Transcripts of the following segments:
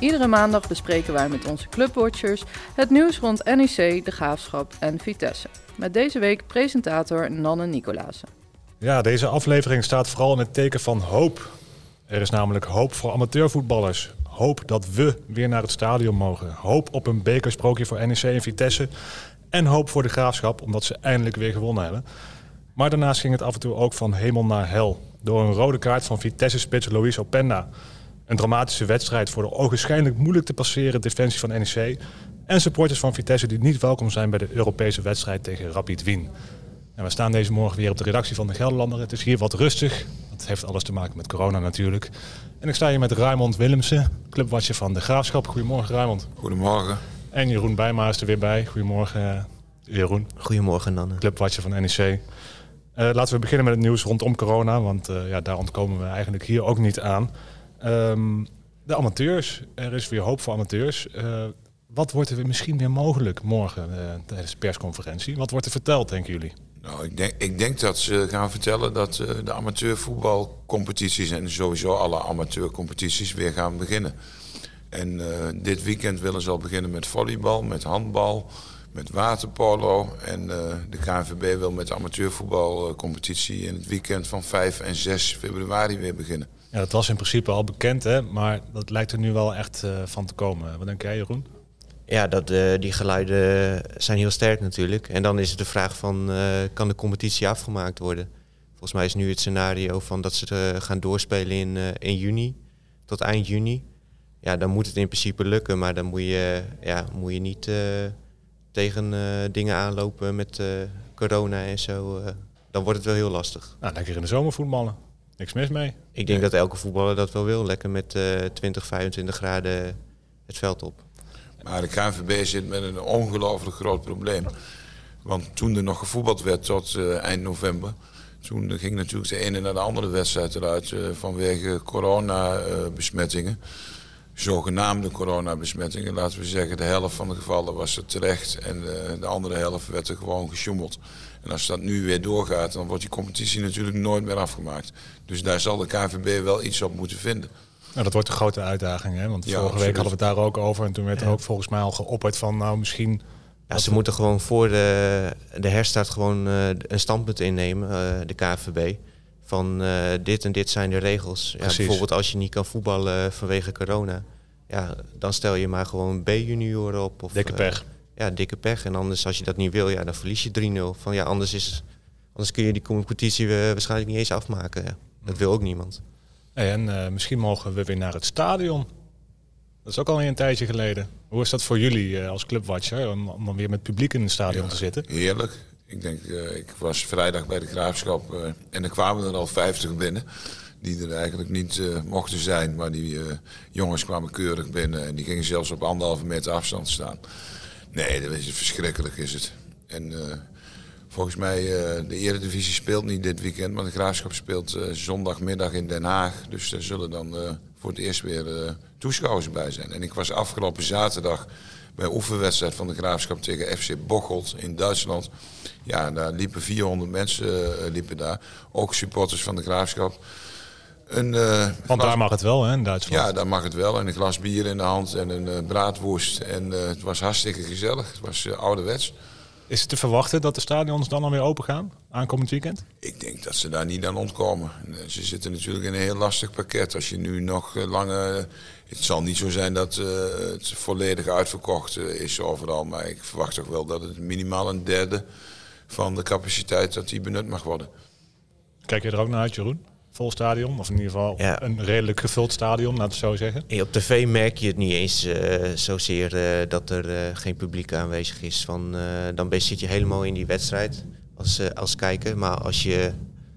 Iedere maandag bespreken wij met onze clubwatchers het nieuws rond NEC, De Graafschap en Vitesse. Met deze week presentator Nanne Nicolazen. Ja, deze aflevering staat vooral in het teken van hoop. Er is namelijk hoop voor amateurvoetballers. Hoop dat we weer naar het stadion mogen. Hoop op een bekersprookje voor NEC en Vitesse. En hoop voor de Graafschap, omdat ze eindelijk weer gewonnen hebben. Maar daarnaast ging het af en toe ook van hemel naar hel. Door een rode kaart van Vitesse-spits Luis Openda. Een dramatische wedstrijd voor de ogenschijnlijk moeilijk te passeren defensie van NEC. En supporters van Vitesse die niet welkom zijn bij de Europese wedstrijd tegen Rapid Wien. En we staan deze morgen weer op de redactie van de Gelderlander. Het is hier wat rustig. Dat heeft alles te maken met corona natuurlijk. En ik sta hier met Raymond Willemsen, clubwatcher van de Graafschap. Goedemorgen Raymond. Goedemorgen. En Jeroen Bijma is er weer bij. Goedemorgen eh, Jeroen. Goedemorgen Nanne. Clubwatcher van NEC. Uh, laten we beginnen met het nieuws rondom corona, want uh, ja, daar ontkomen we eigenlijk hier ook niet aan. Um, de amateurs, er is weer hoop voor amateurs. Uh, wat wordt er misschien weer mogelijk morgen uh, tijdens de persconferentie? Wat wordt er verteld, denken jullie? Nou, ik denk, ik denk dat ze gaan vertellen dat uh, de amateurvoetbalcompetities en sowieso alle amateurcompetities weer gaan beginnen. En dit weekend willen ze al beginnen met volleybal, met handbal, met waterpolo. En de KNVB wil met de amateurvoetbalcompetitie in het weekend van 5 en 6 februari weer beginnen. Ja, dat was in principe al bekend, hè? maar dat lijkt er nu wel echt uh, van te komen. Wat denk jij, Jeroen? Ja, dat, uh, die geluiden zijn heel sterk natuurlijk. En dan is het de vraag van, uh, kan de competitie afgemaakt worden? Volgens mij is nu het scenario van dat ze gaan doorspelen in, in juni, tot eind juni. Ja, dan moet het in principe lukken, maar dan moet je, ja, moet je niet tegen dingen aanlopen met corona en zo. dan wordt het wel heel lastig. Nou, lekker in de zomer voetballen. Niks mis mee. Ik denk dat elke voetballer dat wel wil. Lekker met uh, 20, 25 graden het veld op. Maar de KNVB zit met een ongelooflijk groot probleem. Want toen er nog gevoetbald werd tot uh, eind november... toen ging natuurlijk de ene naar de andere wedstrijd eruit... Uh, vanwege coronabesmettingen. Zogenaamde coronabesmettingen. Laten we zeggen, de helft van de gevallen was er terecht... en uh, de andere helft werd er gewoon gesjoemeld. En als dat nu weer doorgaat, dan wordt die competitie natuurlijk nooit meer afgemaakt. Dus daar zal de KVB wel iets op moeten vinden. Nou, dat wordt een grote uitdaging, hè? Want ja, vorige absoluut. week hadden we het daar ook over. En toen werd er ook volgens mij al geopperd van, nou misschien... Ja, ze moeten gewoon voor de, de herstart gewoon uh, een standpunt innemen, uh, de KVB. Van uh, dit en dit zijn de regels. Ja, bijvoorbeeld als je niet kan voetballen vanwege corona. Ja, dan stel je maar gewoon B-junioren op. Of, Dikke pech ja, dikke pech. En anders, als je dat niet wil, ja, dan verlies je 3-0. Van ja, anders, is, anders kun je die competitie waarschijnlijk niet eens afmaken. Ja. Dat wil ook niemand. Hey, en uh, misschien mogen we weer naar het stadion. Dat is ook al een tijdje geleden. Hoe is dat voor jullie uh, als clubwatcher om, om weer met publiek in het stadion ja, te zitten? Heerlijk. Ik denk, uh, ik was vrijdag bij de graafschap en er kwamen er al 50 binnen. Die er eigenlijk niet mochten zijn. Maar die jongens kwamen keurig binnen en die gingen zelfs op anderhalve meter afstand staan. Nee, dat is verschrikkelijk is het. En volgens mij, de Eredivisie speelt niet dit weekend, maar de Graafschap speelt zondagmiddag in Den Haag. Dus daar zullen dan voor het eerst weer toeschouwers bij zijn. En ik was afgelopen zaterdag bij oefenwedstrijd van de Graafschap tegen FC Bocholt in Duitsland. Ja, daar liepen 400 mensen liepen daar. Ook supporters van de Graafschap. Een, uh, Want glas... daar mag het wel, hè, in Duitsland? Ja, daar mag het wel. En een glas bier in de hand en een uh, braadworst. En uh, het was hartstikke gezellig. Het was ouderwets. Is het te verwachten dat de stadions dan alweer open gaan, aankomend weekend? Ik denk dat ze daar niet aan ontkomen. Ze zitten natuurlijk in een heel lastig pakket. Als je nu nog lange... Het zal niet zo zijn dat het volledig uitverkocht is overal. Maar ik verwacht toch wel dat het minimaal een derde van de capaciteit dat die benut mag worden. Kijk je er ook naar uit, Jeroen? Vol stadion. Of in ieder geval ja. een redelijk gevuld stadion, laten we zo zeggen. Op tv merk je het niet eens uh, zozeer uh, dat er uh, geen publiek aanwezig is. Van, dan zit je helemaal in die wedstrijd als, als kijker. Maar als, je,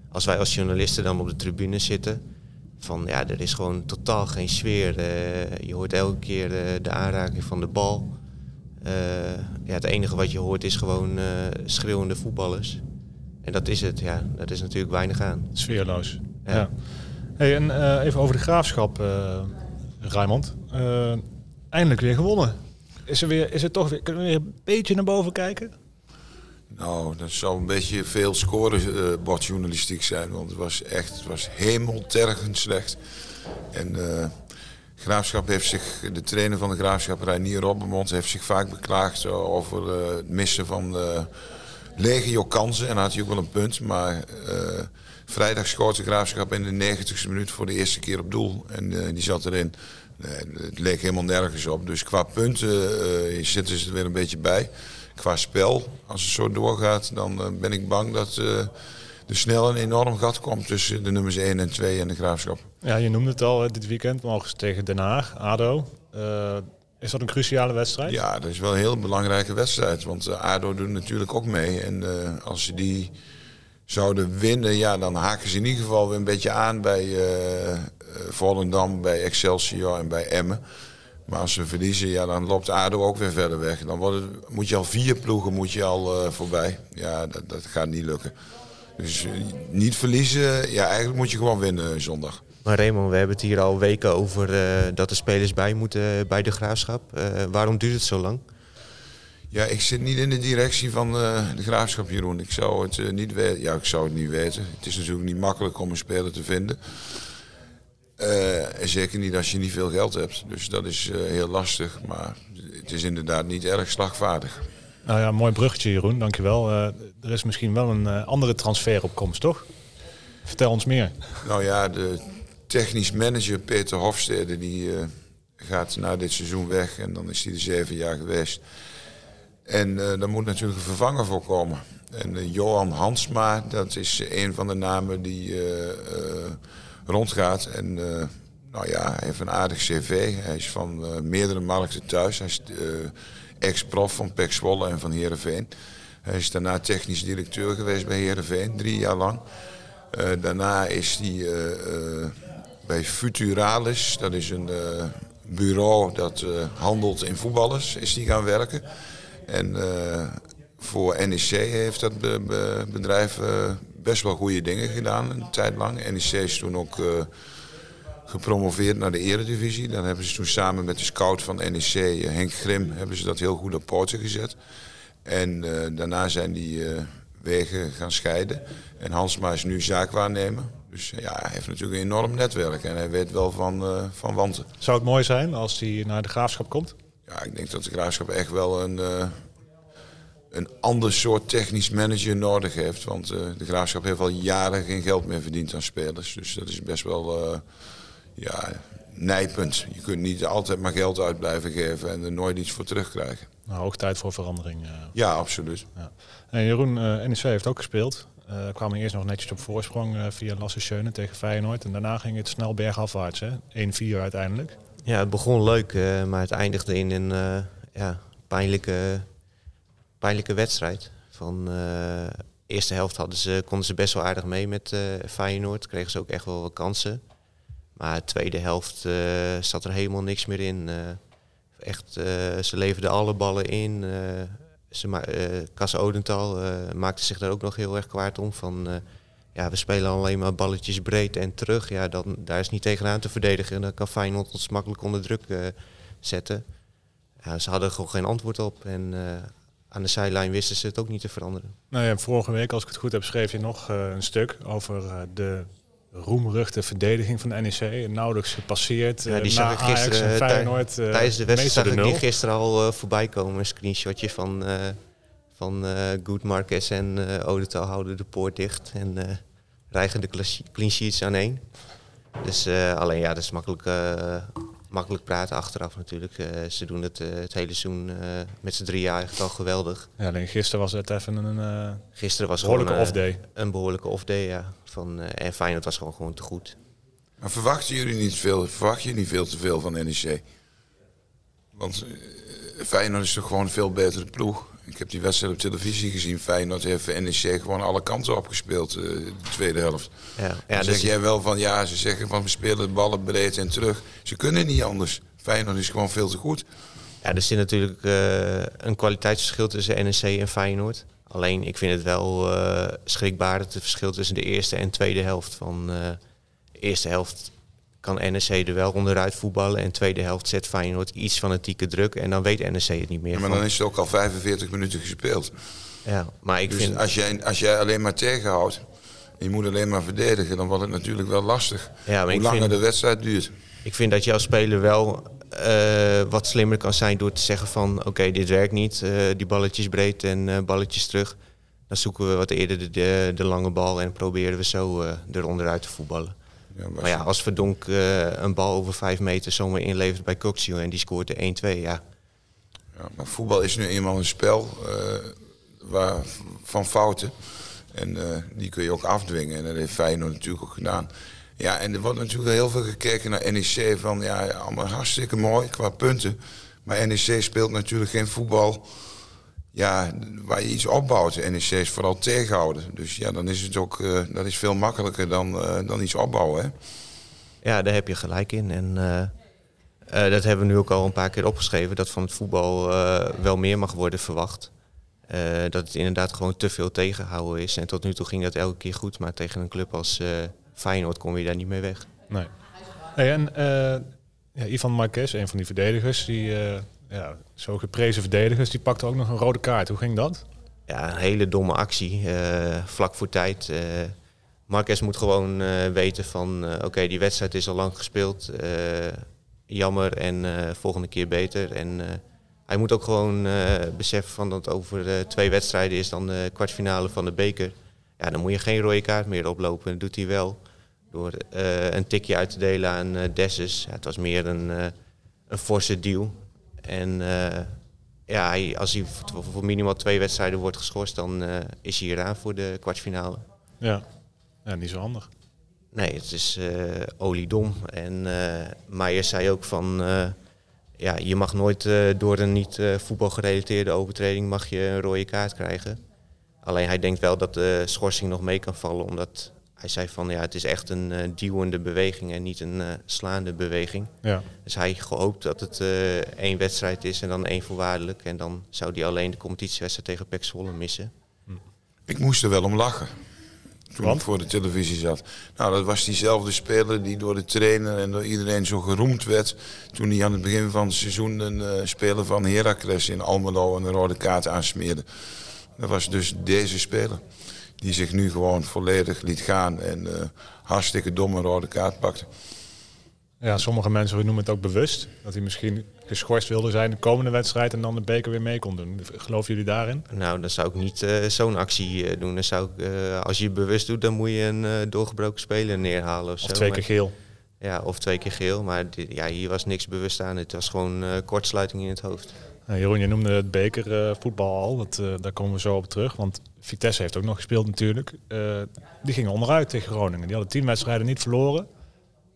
als wij als journalisten dan op de tribune zitten... van ja, er is gewoon totaal geen sfeer. je hoort elke keer de aanraking van de bal. ja, het enige wat je hoort is gewoon schreeuwende voetballers. En dat is het, ja. Dat is natuurlijk weinig aan. Sfeerloos. Ja. Hey, en even over de graafschap, Raymond. eindelijk weer gewonnen. Is er, weer, is er toch weer, kunnen we weer een beetje naar boven kijken? Nou, dat zou een beetje veel scorebordjournalistiek uh, zijn. Want het was echt het was hemeltergend slecht. En uh, Graafschap heeft zich, de trainer van de Graafschap, Reinier Robbenmond, heeft zich vaak beklaagd over uh, het missen van legio kansen. En had hij ook wel een punt. Maar vrijdag schoot de Graafschap in de 90ste minuut voor de eerste keer op doel. En die zat erin. het leek helemaal nergens op. Dus qua punten zitten ze er weer een beetje bij qua spel, als het zo doorgaat, dan eh, ben ik bang dat er snel een enorm gat komt tussen de nummers 1 en 2 en de graafschap. Ja, je noemde het al, dit weekend mogen ze tegen Den Haag, ADO. Is dat een cruciale wedstrijd? Ja, dat is wel een heel belangrijke wedstrijd. Want ADO doet natuurlijk ook mee. En als ze die zouden winnen, ja, dan haken ze in ieder geval weer een beetje aan bij Volendam, bij Excelsior en bij Emmen. Maar als ze verliezen, ja, dan loopt ADO ook weer verder weg. Dan wordt het, moet je al vier ploegen moet je al, uh, voorbij. Ja, dat, dat gaat niet lukken. Dus uh, niet verliezen, ja, eigenlijk moet je gewoon winnen zondag. Maar Raymond, we hebben het hier al weken over uh, dat de spelers bij moeten bij de graafschap. waarom duurt het zo lang? Ja, ik zit niet in de directie van de graafschap, Jeroen. Ik zou het niet weten. Ja, ik zou het niet weten. Het is natuurlijk niet makkelijk om een speler te vinden. Uh, en zeker niet als je niet veel geld hebt. Dus dat is heel lastig. Maar het is inderdaad niet erg slagvaardig. Nou ja, mooi bruggetje Jeroen, dankjewel. Er is misschien wel een andere transferopkomst, toch? Vertel ons meer. Nou ja, de technisch manager Peter Hofstede die gaat na dit seizoen weg. En dan is hij er zeven jaar geweest. En daar moet natuurlijk een vervanger voor komen. En Johan Hansma, dat is een van de namen die rondgaat. En nou ja, hij heeft een aardig cv. Hij is van meerdere markten thuis. Hij is ex-prof van Pek Zwolle en van Heerenveen. Hij is daarna technisch directeur geweest bij Heerenveen, drie jaar lang. daarna is hij bij Futuralis, dat is een bureau dat handelt in voetballers, is hij gaan werken. En voor NEC heeft dat be be bedrijf best wel goede dingen gedaan een tijd lang. NEC is toen ook uh, gepromoveerd naar de eredivisie. Dan hebben ze toen samen met de scout van NEC, Henk Grim, hebben ze dat heel goed op poten gezet. En daarna zijn die wegen gaan scheiden. En Hansma is nu zaakwaarnemer. Dus ja, hij heeft natuurlijk een enorm netwerk en hij weet wel van, van wanten. Zou het mooi zijn als hij naar de graafschap komt? Ja, ik denk dat de graafschap echt wel een een ander soort technisch manager nodig heeft. Want uh, de graafschap heeft al jaren geen geld meer verdiend aan spelers. Dus dat is best wel uh, ja, nijpend. Je kunt niet altijd maar geld uit blijven geven en er nooit iets voor terugkrijgen. Nou, hoog tijd voor verandering. Ja, absoluut. Ja. En Jeroen, NEC heeft ook gespeeld. Uh, kwamen eerst nog netjes op voorsprong via Lasse Schöne tegen Feyenoord. En daarna ging het snel bergafwaarts, 1-4 uiteindelijk. Ja, het begon leuk, maar het eindigde in een ja, pijnlijke pijnlijke wedstrijd. Van uh, eerste helft hadden ze, konden ze best wel aardig mee met Feyenoord. Kregen ze ook echt wel wat kansen. Maar de tweede helft zat er helemaal niks meer in. echt, ze leverden alle ballen in. ze Kas Odental maakte zich daar ook nog heel erg kwaad om. Van, ja, we spelen alleen maar balletjes breed en terug. Ja, dan, daar is niet tegenaan te verdedigen. En dan kan Feyenoord ons makkelijk onder druk zetten. Ja, ze hadden gewoon geen antwoord op. En aan de zijlijn wisten ze het ook niet te veranderen. Nou ja, vorige week, als ik het goed heb, schreef je nog uh, een stuk over de roemruchte verdediging van de NEC. Nauwelijks gepasseerd. Ja, die zag ik gisteren Feyenoord, tijdens de wedstrijd zag ik die gisteren al voorbij komen. Een screenshotje van, van Good Marquez en uh, Odetal houden de poort dicht. En rijgen de clean sheets aan één. Dus alleen ja, dat is makkelijk makkelijk praten achteraf natuurlijk. Uh, ze doen het uh, het hele seizoen uh, met z'n drie jaar eigenlijk al geweldig. Ja, alleen gisteren was het even een gisteren was behoorlijke off-day. Een behoorlijke off-day, ja. Van, en Feyenoord was gewoon, gewoon te goed. Maar verwachten jullie niet veel, verwacht je niet veel te veel van NEC? Want Feyenoord is toch gewoon een veel betere ploeg. Ik heb die wedstrijd op televisie gezien. Feyenoord heeft NEC gewoon alle kanten opgespeeld uh, de tweede helft. Ja, ja, dan dus zeg jij wel van ja, ze zeggen van we spelen de ballen breed en terug. Ze kunnen niet anders. Feyenoord is gewoon veel te goed. Ja, er zit natuurlijk uh, een kwaliteitsverschil tussen NEC en Feyenoord. Alleen ik vind het wel uh, schrikbaar het verschil tussen de eerste en tweede helft. Van de eerste helft kan NEC er wel onderuit voetballen. En de tweede helft zet Feyenoord iets fanatieke druk. En dan weet NEC het niet meer. Ja, maar dan is het ook al 45 minuten gespeeld. Ja, maar ik dus vind... als, jij, als jij alleen maar tegenhoudt, je moet alleen maar verdedigen, dan wordt het natuurlijk wel lastig. Ja, Hoe langer vind, de wedstrijd duurt. Ik vind dat als speler wel uh, wat slimmer kan zijn door te zeggen van oké, okay, dit werkt niet. Uh, die balletjes breed en uh, balletjes terug. Dan zoeken we wat eerder de, de, de lange bal en proberen we zo eronderuit te voetballen. Ja, maar ja, als Verdonk een bal over vijf meter zomaar inlevert bij Coxio en die scoort de 1-2, ja. ja. Maar voetbal is nu eenmaal een spel waar, van fouten. En die kun je ook afdwingen. En dat heeft Feyenoord natuurlijk ook gedaan. Ja, en er wordt natuurlijk heel veel gekeken naar NEC van ja, allemaal hartstikke mooi qua punten. Maar NEC speelt natuurlijk geen voetbal ja, waar je iets opbouwt. NEC is vooral tegenhouden. Dus ja, dan is het ook uh, dat is veel makkelijker dan, uh, dan iets opbouwen. Hè? Ja, daar heb je gelijk in. En uh, dat hebben we nu ook al een paar keer opgeschreven, dat van het voetbal wel meer mag worden verwacht. dat het inderdaad gewoon te veel tegenhouden is. En tot nu toe ging dat elke keer goed, maar tegen een club als Feyenoord kom je daar niet mee weg. Nee. Hey, en uh, ja, Ivan Marquez, een van die verdedigers, die uh, ja, zo geprezen verdedigers, die pakte ook nog een rode kaart. Hoe ging dat? Ja, een hele domme actie, uh, vlak voor tijd. Uh, Marquez moet gewoon weten van, oké, die wedstrijd is al lang gespeeld. jammer en volgende keer beter. En hij moet ook gewoon beseffen van dat over twee wedstrijden is dan de kwartfinale van de beker. Ja, dan moet je geen rode kaart meer oplopen. Dat doet hij wel. Door een tikje uit te delen aan uh. Ja, het was meer een, een forse deal. En ja, hij, als hij voor, voor, minimaal twee wedstrijden wordt geschorst, dan is hij eraan voor de kwartfinale. Ja, ja niet zo handig. Nee, het is oliedom. En Meijer zei ook van... ja, je mag nooit door een niet voetbalgerelateerde overtreding mag je een rode kaart krijgen. Alleen hij denkt wel dat de schorsing nog mee kan vallen, omdat hij zei van ja, het is echt een uh, duwende beweging en niet een uh, slaande beweging. Ja. Dus hij gehoopt dat het uh, één wedstrijd is en dan één voorwaardelijk. En dan zou hij alleen de competitiewedstrijd tegen Pek Zwolle missen. Hm. Ik moest er wel om lachen. Toen Want? ik voor de televisie zat. Nou, dat was diezelfde speler die door de trainer en door iedereen zo geroemd werd. Toen hij aan het begin van het seizoen een speler van Heracles in Almelo een rode kaart aansmeerde. Dat was dus deze speler. Die zich nu gewoon volledig liet gaan en uh, hartstikke domme rode kaart pakte. Ja, sommige mensen noemen het ook bewust. Dat hij misschien geschorst wilde zijn de komende wedstrijd en dan de beker weer mee kon doen. Geloven jullie daarin? Nou, dan zou ik niet uh, zo'n actie uh, doen. Dan zou ik, als je het bewust doet, dan moet je een doorgebroken speler neerhalen. Of, of zo. twee keer geel. Ja, of twee keer geel. Maar ja, hier was niks bewust aan. Het was gewoon kortsluiting in het hoofd. Nou, Jeroen, je noemde het bekervoetbal uh, al. Dat, uh, daar komen we zo op terug. Want Vitesse heeft ook nog gespeeld natuurlijk. Uh, die gingen onderuit tegen Groningen. Die hadden tien wedstrijden niet verloren.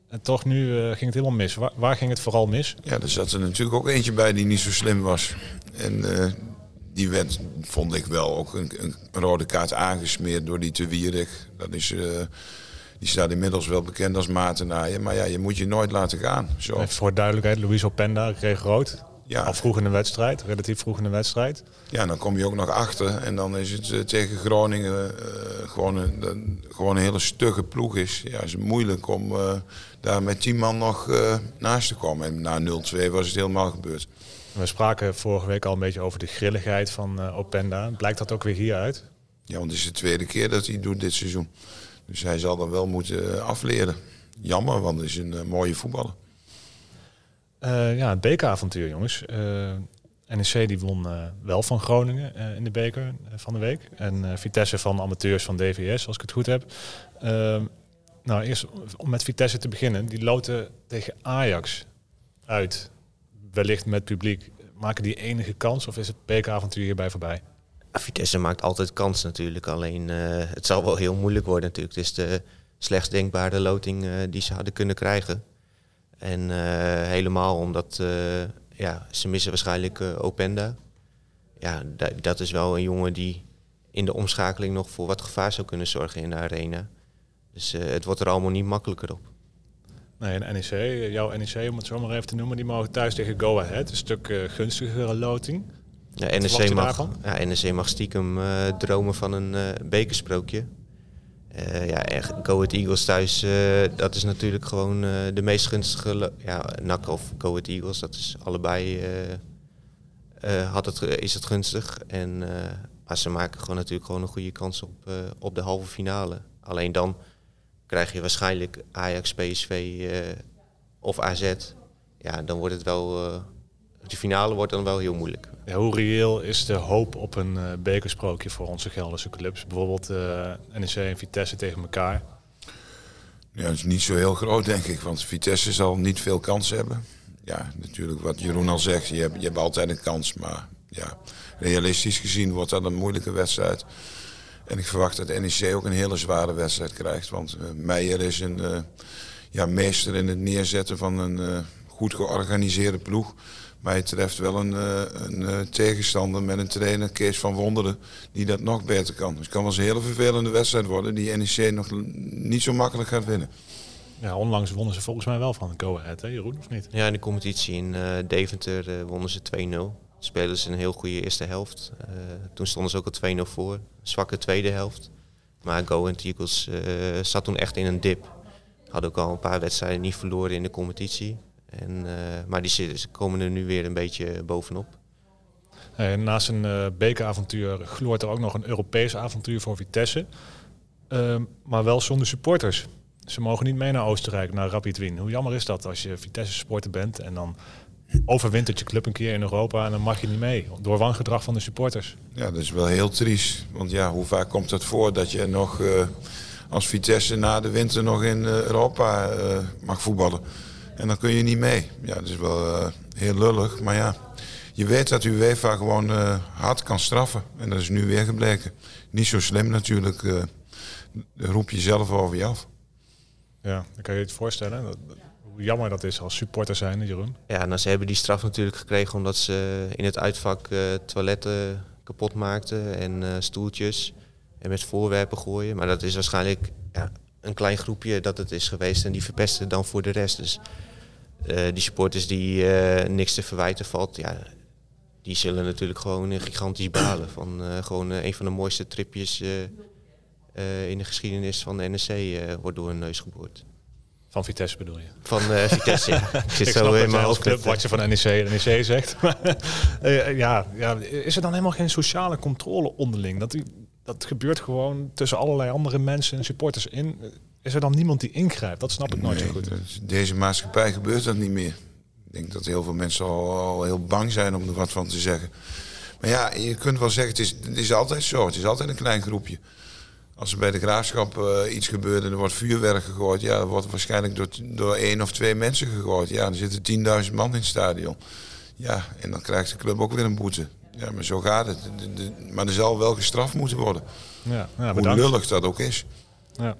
En toch nu ging het helemaal mis. Waar, waar, ging het vooral mis? Ja, er zat er natuurlijk ook eentje bij die niet zo slim was. En die werd, vond ik wel, ook een, een, rode kaart aangesmeerd door die te Wierik. Dat is... Die staat inmiddels wel bekend als Maartenaar. Maar ja, je moet je nooit laten gaan. Zo. En voor duidelijkheid, Luis Openda kreeg rood. Ja. Al vroeg in de wedstrijd, relatief vroeg in de wedstrijd. Ja, dan kom je ook nog achter. En dan is het uh, tegen Groningen uh, gewoon, een, gewoon een hele stugge ploeg is. Ja, is het moeilijk om daar met 10 man nog naast te komen. En na 0-2 was het helemaal gebeurd. We spraken vorige week al een beetje over de grilligheid van Openda. Blijkt dat ook weer hieruit? Ja, want het is de tweede keer dat hij doet dit seizoen. Dus hij zal dan wel moeten afleren. Jammer, want het is een mooie voetballer. Uh, ja, het bekeravontuur, jongens. Uh, NEC die won uh, wel van Groningen in de beker van de week. En Vitesse van amateurs van DVS, als ik het goed heb. Ehm, nou, eerst om met Vitesse te beginnen. Die loten tegen Ajax uit. Wellicht met publiek. Maken die enige kans of is het bekeravontuur hierbij voorbij? Vitesse maakt altijd kans natuurlijk. Alleen het zal wel heel moeilijk worden natuurlijk. Het is de slechtst denkbare loting die ze hadden kunnen krijgen. En uh, helemaal omdat uh, ja, ze missen waarschijnlijk uh, Openda. Ja, dat is wel een jongen die in de omschakeling nog voor wat gevaar zou kunnen zorgen in de arena. Dus het wordt er allemaal niet makkelijker op. Nee, en NEC, jouw NEC om het zo maar even te noemen, die mogen thuis tegen Go Ahead. Een stuk uh, gunstigere loting. Ja, NEC mag, ja, NEC mag stiekem uh, dromen van een uh, bekersprookje. Uh, ja, Go Ahead Eagles thuis, dat is natuurlijk gewoon de meest gunstige... Ja, NAC of Go Ahead Eagles, dat is allebei... had het, is het gunstig. En, maar ze maken gewoon natuurlijk gewoon een goede kans op, op de halve finale. Alleen dan krijg je waarschijnlijk Ajax, PSV of AZ. Ja, dan wordt het wel... de finale wordt dan wel heel moeilijk. Ja, hoe reëel is de hoop op een uh, bekersprookje voor onze Gelderse clubs? Bijvoorbeeld uh, eh, NEC en Vitesse tegen elkaar. Ja, dat is niet zo heel groot, denk ik. Want Vitesse zal niet veel kans hebben. Ja, natuurlijk wat Jeroen al zegt, je hebt, je hebt altijd een kans. Maar ja, realistisch gezien wordt dat een moeilijke wedstrijd. En ik verwacht dat NEC ook een hele zware wedstrijd krijgt. Want uh, Meijer is een ja, meester in het neerzetten van een goed georganiseerde ploeg. Maar hij treft wel een, eh, een, eh, tegenstander met een trainer, Kees van Wonderen, die dat nog beter kan. Dus het kan wel eens een hele vervelende wedstrijd worden die NEC nog niet zo makkelijk gaat winnen. Ja, onlangs wonnen ze volgens mij wel van Go Ahead, hè Jeroen, of niet? Ja, in de competitie in uh, Deventer uh, wonnen ze 2-0. Spelen ze een heel goede eerste helft. Uh, toen stonden ze ook al 2-0 voor. Zwakke tweede helft. Maar Go Ahead Eagles zat toen echt in een dip. Hadden ook al een paar wedstrijden niet verloren in de competitie. En, eh, maar die ze komen er nu weer een beetje bovenop. En naast een uh, bekeravontuur gloort er ook nog een Europees avontuur voor Vitesse. Uh, maar wel zonder supporters. Ze mogen niet mee naar Oostenrijk, naar Rapid Wien. Hoe jammer is dat als je Vitesse supporter bent en dan overwintert je club een keer in Europa en dan mag je niet mee. Door wangedrag van de supporters. Ja, dat is wel heel triest. Want ja, hoe vaak komt het voor dat je nog uh, als Vitesse na de winter nog in Europa mag voetballen? En dan kun je niet mee. Ja, dat is wel uh, heel lullig. Maar ja, je weet dat UEFA gewoon uh, hard kan straffen. En dat is nu weer gebleken. Niet zo slim natuurlijk. Uh, roep je zelf over je af. Ja, dan kan je je het voorstellen. Dat, hoe jammer dat is als supporter zijn, Jeroen. Ja, nou, ze hebben die straf natuurlijk gekregen omdat ze in het uitvak toiletten kapot maakten en stoeltjes en met voorwerpen gooien. Maar dat is waarschijnlijk ja, een klein groepje dat het is geweest en die verpesten dan voor de rest. Dus uh, die supporters die uh, niks te verwijten valt, ja, die zullen natuurlijk gewoon gigantisch balen. Van uh, gewoon een van de mooiste tripjes in de geschiedenis van de NSC wordt door een neus geboord. Van Vitesse bedoel je? Van Vitesse, ja. Ik zit zo in mijn hoofd. Wat je van NEC NEC zegt. ja, ja, is er dan helemaal geen sociale controle onderling? Dat, die, dat gebeurt gewoon tussen allerlei andere mensen en supporters in is er dan niemand die ingrijpt? Dat snap ik nooit zo goed. Deze maatschappij gebeurt dat niet meer. Ik denk dat heel veel mensen al, al, heel bang zijn om er wat van te zeggen. Maar ja, je kunt wel zeggen, het is, het is altijd zo. Het is altijd een klein groepje. Als er bij de graafschap uh, iets gebeurt en er wordt vuurwerk gegooid, ja, dat wordt waarschijnlijk door, door één of twee mensen gegooid. Ja, er zitten 10.000 man in het stadion. Ja, en dan krijgt de club ook weer een boete. Ja, maar zo gaat het. De, de, maar er zal wel gestraft moeten worden. Ja, ja, Hoe lullig dat ook is. Ja.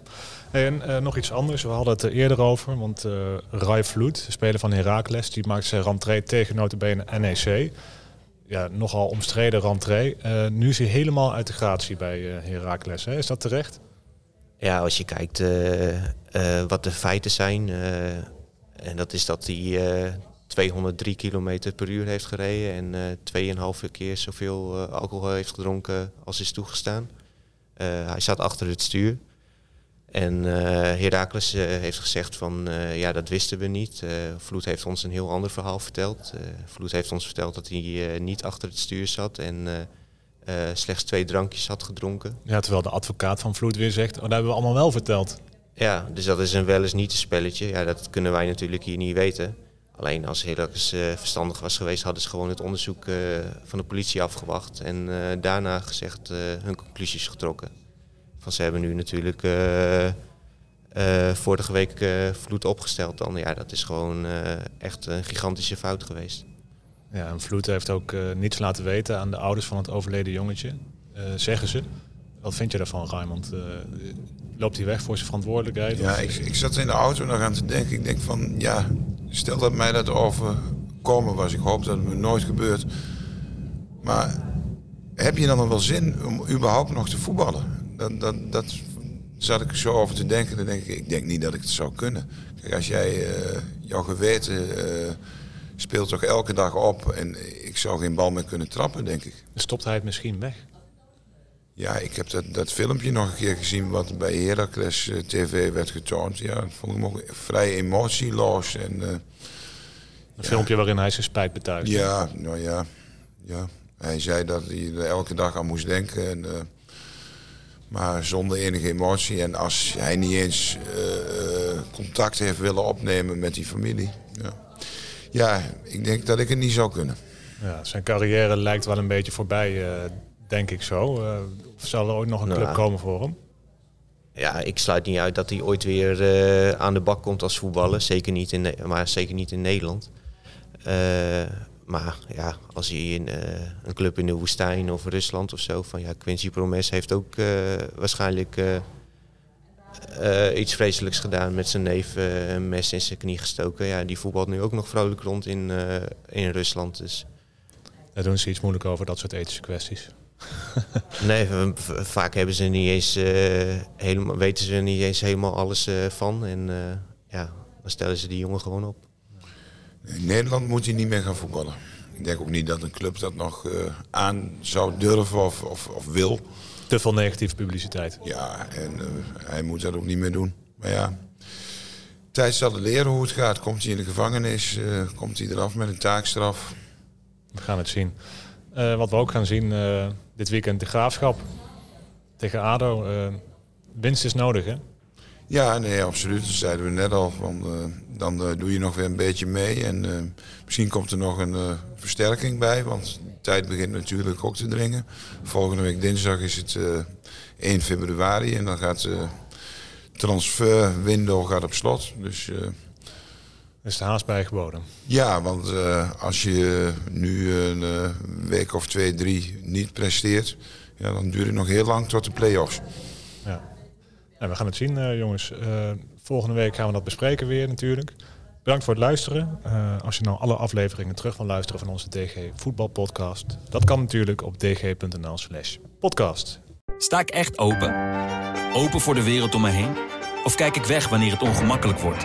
En uh, nog iets anders, we hadden het er eerder over, want uh, Rai Vloed, de speler van Heracles, die maakt zijn rentree tegen notabene NEC. Ja, nogal omstreden rentree. Uh, nu is hij helemaal uit de gratie bij Heracles. Hè? Is dat terecht? Ja, als je kijkt wat de feiten zijn, en dat is dat hij 203 km per uur heeft gereden en 2,5 keer zoveel alcohol heeft gedronken als is toegestaan. hij zat achter het stuur. En uh, Herakles uh, heeft gezegd van uh, ja, dat wisten we niet. Vloed heeft ons een heel ander verhaal verteld. Vloed heeft ons verteld dat hij niet achter het stuur zat en slechts twee drankjes had gedronken. Ja, terwijl de advocaat van Vloed weer zegt, oh, dat hebben we allemaal wel verteld. Ja, dus dat is een wel eens niet een spelletje. Ja, dat kunnen wij natuurlijk hier niet weten. Alleen als Herakles verstandig was geweest, hadden ze gewoon het onderzoek van de politie afgewacht. En daarna gezegd hun conclusies getrokken ze hebben nu natuurlijk uh, vorige week uh, Vloed opgesteld. Dan, ja, dat is gewoon echt een gigantische fout geweest. Ja, en Vloed heeft ook niets laten weten aan de ouders van het overleden jongetje, zeggen ze. Wat vind je daarvan, Raymond? loopt hij weg voor zijn verantwoordelijkheid? Ja, ik, ik zat in de auto nog aan te denken. Ik denk van, ja, stel dat mij dat overkomen was. Ik hoop dat het me nooit gebeurt. Maar heb je dan nog wel zin om überhaupt nog te voetballen? Dat, dat, dat, zat ik zo over te denken. Dan denk ik, ik denk niet dat ik het zou kunnen. Kijk, als jij uh, jouw geweten uh, speelt toch elke dag op. En ik zou geen bal meer kunnen trappen, denk ik. Stopt hij het misschien weg? Ja, ik heb dat, dat filmpje nog een keer gezien wat bij Heracles uh, TV werd getoond. Ja, dat vond ik ook vrij emotieloos. En, uh, een ja. filmpje waarin hij zijn spijt betuigt. Ja, nou ja, ja. Hij zei dat hij er elke dag aan moest denken. En, uh, maar zonder enige emotie. En als hij niet eens contact heeft willen opnemen met die familie. Ja. ja, ik denk dat ik het niet zou kunnen. Ja, zijn carrière lijkt wel een beetje voorbij denk ik zo. Uh, zal er ooit nog een club nou, komen voor hem? Ja, ik sluit niet uit dat hij ooit weer uh, aan de bak komt als voetballer. Zeker niet in, maar zeker niet in Nederland. Uh, maar ja, als hij in een club in de woestijn of Rusland of zo... Van, ja, Quincy Promes heeft ook waarschijnlijk iets vreselijks gedaan... met zijn neef een mes in zijn knie gestoken. Ja, die voetbalt nu ook nog vrolijk rond in, in Rusland. Dus. Daar doen ze iets moeilijk over, dat soort ethische kwesties. Nee, vaak hebben ze niet eens, uh, helemaal, weten ze niet eens helemaal alles uh, van. En uh, ja, dan stellen ze die jongen gewoon op. In Nederland moet hij niet meer gaan voetballen. Ik denk ook niet dat een club dat nog aan zou durven of, of, of, wil. Te veel negatieve publiciteit. Ja, en hij moet dat ook niet meer doen. Maar ja, tijd zal het leren hoe het gaat. Komt hij in de gevangenis, komt hij eraf met een taakstraf. We gaan het zien. Wat we ook gaan zien dit weekend de graafschap tegen ADO. Uh, winst is nodig, hè? Ja, nee, absoluut. Dat zeiden we net al. Dan doe je nog weer een beetje mee. En misschien komt er nog een versterking bij. Want de tijd begint natuurlijk ook te dringen. Volgende week dinsdag is het 1 februari. En dan gaat de transferwindow gaat op slot. Dus is de haast bijgeboden? Ja, want uh, als je nu een uh, week of twee, drie niet presteert, ja, dan duurt het nog heel lang tot de play-offs. Ja. En we gaan het zien, uh, jongens. volgende week gaan we dat bespreken weer natuurlijk. Bedankt voor het luisteren. als je nou alle afleveringen terug wil luisteren van onze DG voetbalpodcast, dat kan natuurlijk op dg.nl slash podcast. Sta ik echt open? Open voor de wereld om me heen? Of kijk ik weg wanneer het ongemakkelijk wordt?